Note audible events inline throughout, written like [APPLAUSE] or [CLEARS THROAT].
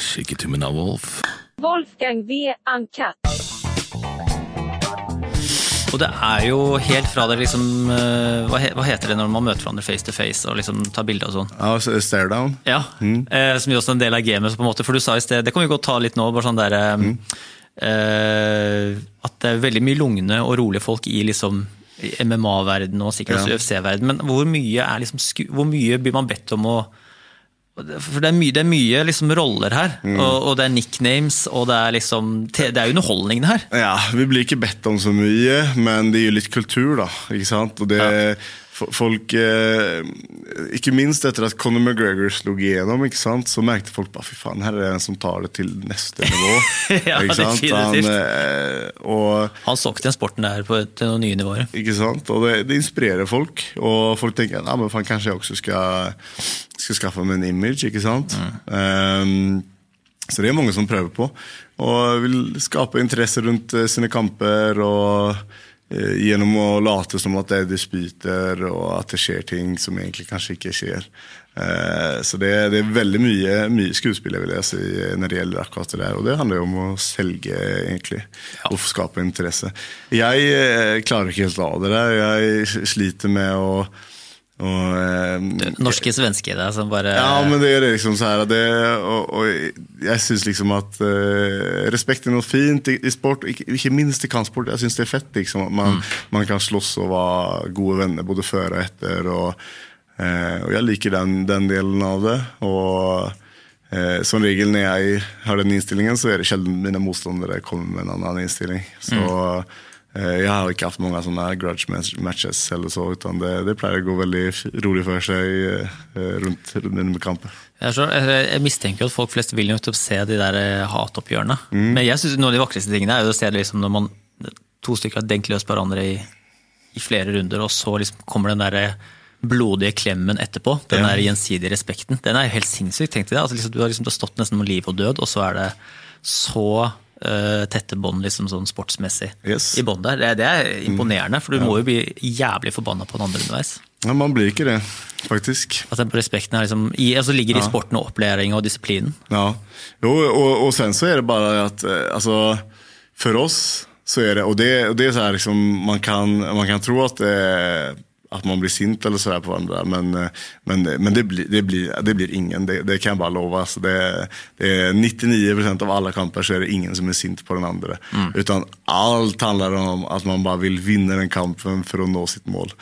Shake av Wolf. Wolfgang V. Uncut. Og det er jo helt fra det liksom eh, Hva heter det når man møter hverandre face to face og liksom tar bilde og sånn? Ja, så stare down. Ja, eh, Som gjør også en del av gamet. på en måte, For du sa i sted, det kan vi godt ta litt nå, bare sånn der, mm. eh, At det er veldig mye lugne og rolige folk i liksom MMA-verdenen og sikkert også Ja. UFC-verdenen. Men hvor mye, er liksom, hvor mye blir man bedt om å For det er mye, det er mye liksom roller her. Og, og det er nicknames, og det er liksom Det er underholdningen her. Ja, vi blir ikke bedt om så mye, men det gir litt kultur, da. ikke sant? Og det ja. Folk eh, Ikke minst etter at Conor McGregor slo igjennom, ikke sant? så merkte folk bare fy faen, her er det en som tar det til neste nivå. [LAUGHS] Ja, ikke sant? definitivt. eh, og Han så ikke den sporten der på til noen nye nivåer. Ikke sant? Og det, det inspirerer folk. Og folk tenker ja, men faen, kanskje jeg også skal, skal skaffe meg en image. ikke sant? Ehm, så det er mange som prøver på. Og vil skape interesse rundt eh, sine kamper. og eh, Gjennom å late som at det er disputer, og at det skjer ting som egentlig kanskje ikke skjer. Eh, så det, det er veldig mye, mye skuespill vil jeg si, når det gjelder akkurat det der. Og det handler jo om å selge, egentlig. Og skape interesse. Jeg klarer ikke helt av det der. Jeg sliter med å og, eh, Norske svenske i deg som bare ja, men det er liksom så her det, og, og jeg syns liksom at eh, respekt er noe fint i, i sport, ikke, ikke minst i kampsport. Jeg syns det er fett. liksom at man, man kan slåss og være gode venner både før og etter. Og, eh, og jeg liker den, den delen av det. Og eh, som regel når jeg har den innstillingen, så er det sjelden mine motstandere kommer med en annen innstilling. Så eh, jeg har ikke hatt mange sånne grudge matches, eller så, utan det, det pleier å gå veldig rolig for seg eh, rundt, rundt mine kamper. Jeg, jeg mistenker at folk flest vil jo se de der eh, hatoppgjørene. Mm. Men jeg synes noen av de vakreste tingene er å se det liksom når man, to stykker har denkt løs på hverandre i, i flere runder, og så liksom kommer den der blodige klemmen etterpå. Den Ja. der gjensidige respekten. Den er jo helt sinnssyk. tenkte jeg. Altså, liksom, du har liksom du har stått nesten om liv og død, og så er det så eh, tette bånd liksom sånn sportsmessig Yes. i bånd der. Det, det er imponerende, for du må jo bli jævlig forbanna på den andre underveis. Ja, man blir ikke det, faktisk. At den respekten liksom, i, altså ligger i sporten og opplæringa og disiplinen. Ja. Jo, og, og sen så er det bare at altså, For oss så er det, Og det, og det er så liksom, man kan, man kan tro at eh, att man blir sint eller så på hverandre. men, eh, men, men det, blir, det, blir, det blir ingen, det, det kan jeg bare love. Altså det, det är 99% av alle kamper så er det ingen som er sint på den andra. Utan alt handler om at man bare vil vinne den kampen for å nå sitt mål.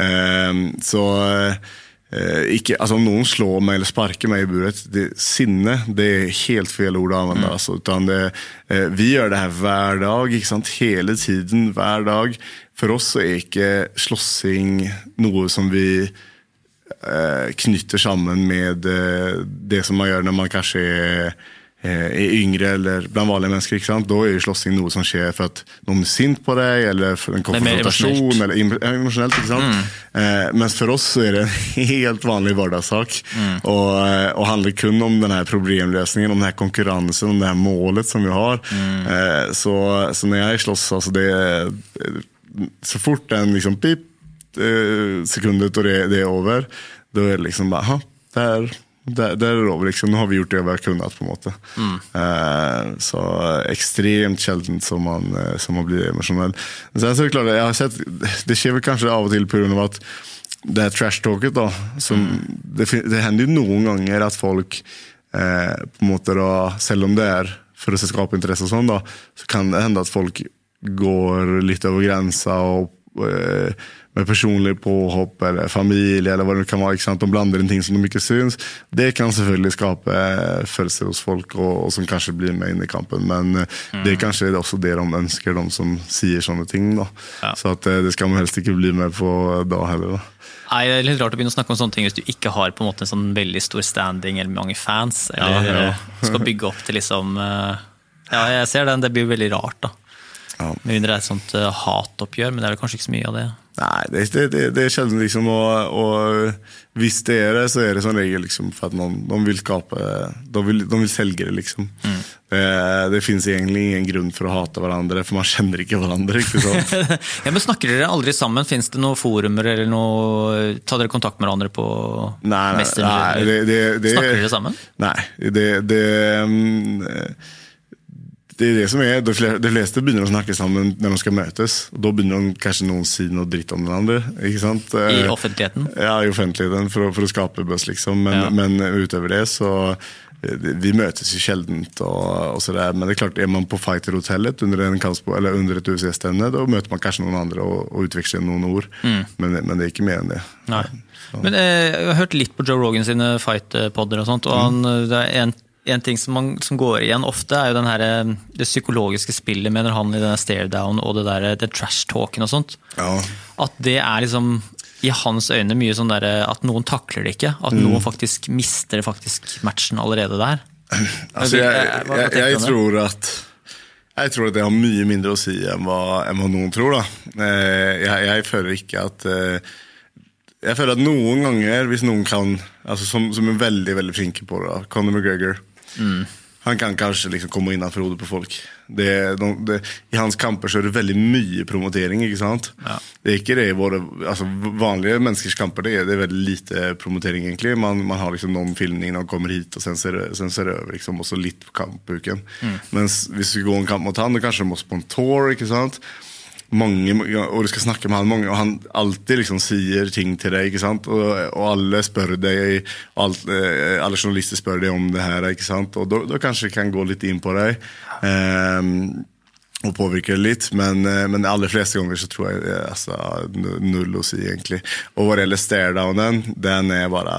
Ehm, så Eh, ikke, altså Om noen slår meg eller sparker meg i buret det, Sinne det er helt feil ord å anvende. Altså, utan det, eh, vi gjør det her hver dag, ikke sant? hele tiden, hver dag. For oss så er ikke slåssing noe som vi eh, knytter sammen med eh, det som man gjør når man kanskje er, eh, er yngre eller blant vanlige mennesker. ikke sant? Da er jo slåssing noe som skjer for at noen er sint på deg, eller for en konfrontasjon. eller em- emosjonelt, ikke sant? Eh, mens for oss så er det en [LAUGHS] helt vanlig hverdagssak. Og, eh, og handler kun om denne problemløsningen, om denne her konkurransen, om det her målet som vi har. Eh, så, så når jeg slåss, altså det Så fort den liksom pip, eh, sekundet og det, det er over, da er det liksom bare «Ha, der, der, det, er det over. liksom. Nå har vi gjort det vi har kunnet. på en måte. Eh, så ekstremt sjelden som man, eh, som man blir emosjonell. Så er det klart, jeg har sett, det skjer vel kanskje av og til pga. at det er trash-talket da, som, det, det hender jo noen ganger at folk eh, på en måte da, Selv om det er for å skape interesse, og sånn da, så kan det hende at folk går litt over grensa og med personlig påhopp eller familie eller hva det kan være. ikke sant? De blander inn ting som de ikke syns. Det kan selvfølgelig skape eh, følelser hos folk, og, og som kanskje blir med inn i kampen. Men mm. det er kanskje også det de ønsker, de som sier sånne ting. da. Ja. Så at, eh, det skal man helst ikke bli med på da heller. da. Nei, Det er litt rart å begynne å snakke om sånne ting hvis du ikke har på en måte en sånn veldig stor standing eller mange fans. Eller Ja, ja. eh, skal bygge opp til liksom eh, Ja, jeg ser den. Det blir veldig rart, da. Ja. Med mindre det er et sånt eh, hatoppgjør, men det er det kanskje ikke så mye av det. Nei, det, det, det, det känns liksom Og, och hvis det er det så er det som regel liksom for at man, de vil skape de vil, de vil selge det liksom. Det, det finns egentlig ingen grunn for å hate hverandre, for man kjenner ikke hverandre. ikke sant? [LAUGHS] Ja, men Snakker dere aldri sammen? Fins det noen forumer eller noe Tar dere kontakt med hverandre på Nej, nej, Messenger? Nei, det, Snakker dere sammen? Nei. det, det, mm, det er det som er, de fleste begynner å snakke sammen når de skal møtes. og Da begynner de kanskje noen si noe dritt om hverandre. Ikke sant? I Eh, offentligheten? Ja, i offentligheten for, å- for å skape buzz, liksom. Men, Ja. men utover det så eh, vi møtes jo sjeldent Og, och sådär. Men det er klart, er man på fighterhotellet under, en kampsport, eller under et UFC-stevne, da møter man kanskje noen andre og, og utveksler noen ord. Men, men det er ikke mer enn det. Nei. Men eh, jeg har hørt litt på Joe Rogan sine fight-podder, og sånt, og han, mm. det er en, en ting som, man, som går igjen ofte, er jo den her, eh, det psykologiske spillet, mener han i denne stare down og det der, det trash-talken og sånt. Ja. At det er liksom i hans øyne mye sånn der, at noen takler det ikke. At noen faktisk mister faktisk matchen allerede der. [CLEARS THROAT] Altså, jeg, jeg, jeg, tror at jeg tror at det har mye mindre å si enn hva, enn hva noen tror. da. Eh, Jeg, føler ikke at eh, Jeg føler at noen ganger, hvis noen kan altså Som, som er veldig veldig flinke på det, da, Conor McGregor Han kan kanskje liksom komme innenfor hodet på folk. Det, de, det, I hans kamper så er det veldig mye promotering. ikke sant? Ja. Det er ikke det i våre altså vanlige menneskers kamper. Det er, det er veldig lite promotering, egentlig. Man, man har liksom noen filming man kommer hit, og sen ser sen ser det over. liksom, Og så litt på kampuken. Mens hvis vi går en kamp mot han, da kanskje du må på en tour. ikke sant? Mange, og du skal snakke med han, mange, og han alltid liksom sier ting til deg. ikke sant? Og, og alle spør deg, alt, eh, alle journalister spør deg om det her. ikke sant? Og da, kanskje kan gå litt inn på deg. Um, og påvirke litt, men, eh, men aller fleste ganger så tror jeg det er altså, null å si, egentlig. Og hva gjelder staredownen, den er bare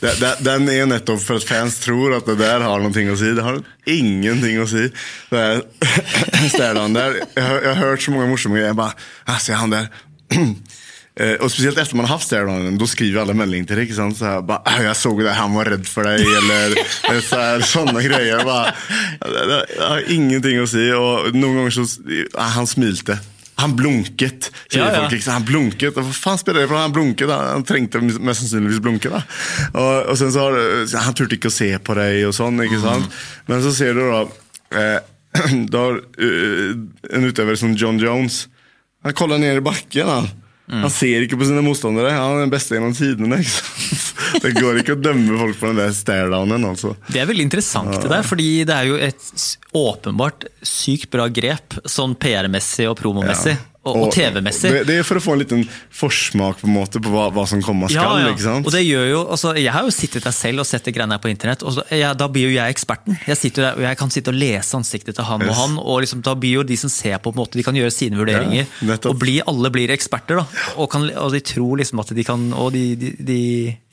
den, er nettopp for at fans tror at det der har noe å si. Det har ingenting å si. Det er [LAUGHS] staredown der. Jeg, har- hørt så mange morsomme greier. Jeg bare, se han der. [CLEARS THROAT] Eh, og spesielt etter man har hatt staredownen, da skriver alle melding til deg. ikke sant? Så jeg, bare, «Ah, jeg så det, han var redd for deg, eller [LAUGHS] så er, sånne greier. Bare, det, det, har ingenting å si. Og noen ganger så Han smilte. Han blunket, sier Ja, ja. folk. liksom. Han blunket. Hva faen spiller det for? Han blunket. Han trengte mest sannsynligvis blunke. da. Og, og sen så har, Han turte ikke å se på deg og sånn. ikke sant? Men så ser du da eh, [CLEARS THROAT] Da har eh, en utøver som John Jones Han kollar ned i bakken. Han. Han ser ikke på sine motstandere. Han er den beste gjennom tidene. [LAUGHS] Det går ikke å dømme folk på den der staredownen. altså. Det er veldig interessant det der, fordi det er jo et åpenbart sykt bra grep, sånn PR-messig og promomessig, og, og TV-messig. Det, det er for å få en liten forsmak på en måte på hva, hva som kommer skal. ikke sant? Og det gjør jo, altså, Jeg har jo sittet der selv og sett de greiene her på internett, og så, ja, da blir jo jeg eksperten. Jeg sitter der, og jeg kan sitte og lese ansiktet til han og han, og liksom, da blir jo de som ser på, på en måte, de kan gjøre sine vurderinger. Ja, og bli, alle blir eksperter, da. Og, kan, og de tror liksom at de kan Og de, de, de,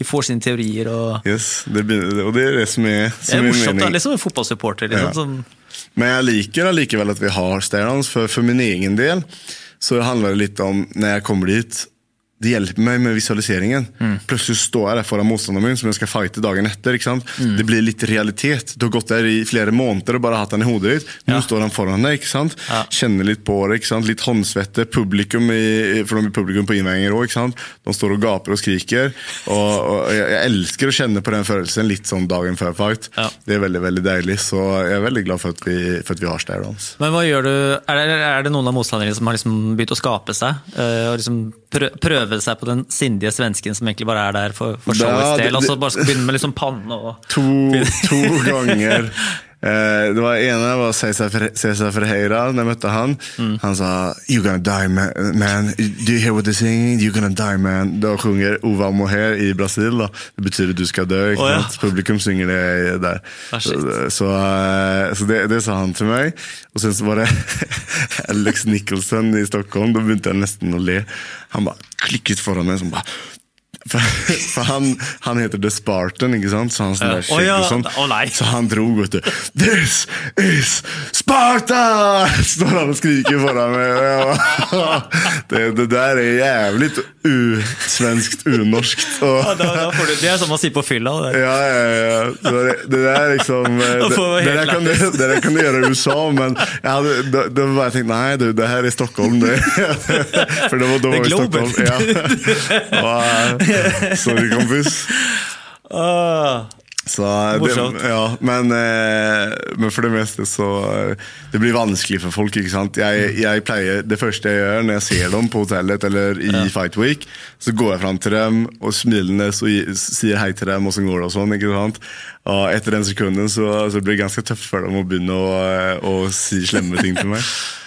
de får sine teorier og Yes, det, og det er det som er, Det som er er morsomt, da. meningen. Liksom en fotballsupporter. Liksom, Ja. som, Men jeg liker allikevel at vi har staredowns, for, for min egen del. Så handler det litt om når jeg kommer dit det hjelper meg med visualiseringen. Mm. Plutselig står jeg der foran motstanderen min, som jeg skal fighte dagen etter. Mm. Det blir litt realitet. Du har gått der i flere måneder og bare hatt den i hodet ditt. Nå Ja. står han foran deg. ikke sant? Ja. Kjenner litt på det. ikke sant? Litt håndsvette. Publikum i, for de publikum på innveiinger òg. De står og gaper og skriker. Og, og jeg, elsker å kjenne på den følelsen litt sånn dagen før fight. Ja. Det er veldig veldig deilig, så jeg er veldig glad for at vi, for at vi har staredowns. Men hva gjør du, er det, er det noen av motstanderne som har liksom begynt å skape seg? eh, og liksom prø, prøve seg på den sindige svensken som egentlig bare er der for, for showets del? Altså det- bare skal begynne med liksom panne og To, to ganger. [LAUGHS] Eh, det var ene var Cæsar Ferreira, da jeg møtte han. Han sa 'You're gonna die, man. Do you hear what they're singing? You're gonna die, man'. Da sjunger Ova Moher i Brasil. Da. Det betyr 'du skal dø'. ikke oh, ja. Publikum synger det der. Ah, så så, eh, så det, det sa han til meg. Og så var det [LAUGHS] Alex Nicholson i Stockholm. Da begynte jeg nesten å le. Han bare klikket foran meg sånn bare For, han, han heter The Spartan, ikke sant? Så han der Å ja, sånn. oh. Så han dro, vet du. This is Sparta! Står han og skriker foran meg. [LAUGHS] Det, det der er jævlig usvenskt, unorskt. Og, Ja, da, da du, det er som å si på fylla. Det. ja, ja, ja. Det, det der er liksom eh, Det, det, der kan det der kan du gjøre i USA, men jeg hadde, da, det var jeg tenkt nei, du, det her er Stockholm. Det. [LAUGHS] For det var da var i Stockholm. Ja. [LAUGHS] Og, eh, [LAUGHS] sorry, kompis. Åh. Så det, ja, men, eh, men for det meste så eh, Det blir vanskelig for folk. ikke sant? Jeg, jeg pleier, Det første jeg gjør når jeg ser dem på hotellet eller i Fight Week, så går jeg fram til dem og smilende så sier hei til dem, og så går det og sånn. ikke sant? Og etter den sekunden så, så blir det ganske tøft for dem å begynne å, å si slemme ting til meg. [LAUGHS]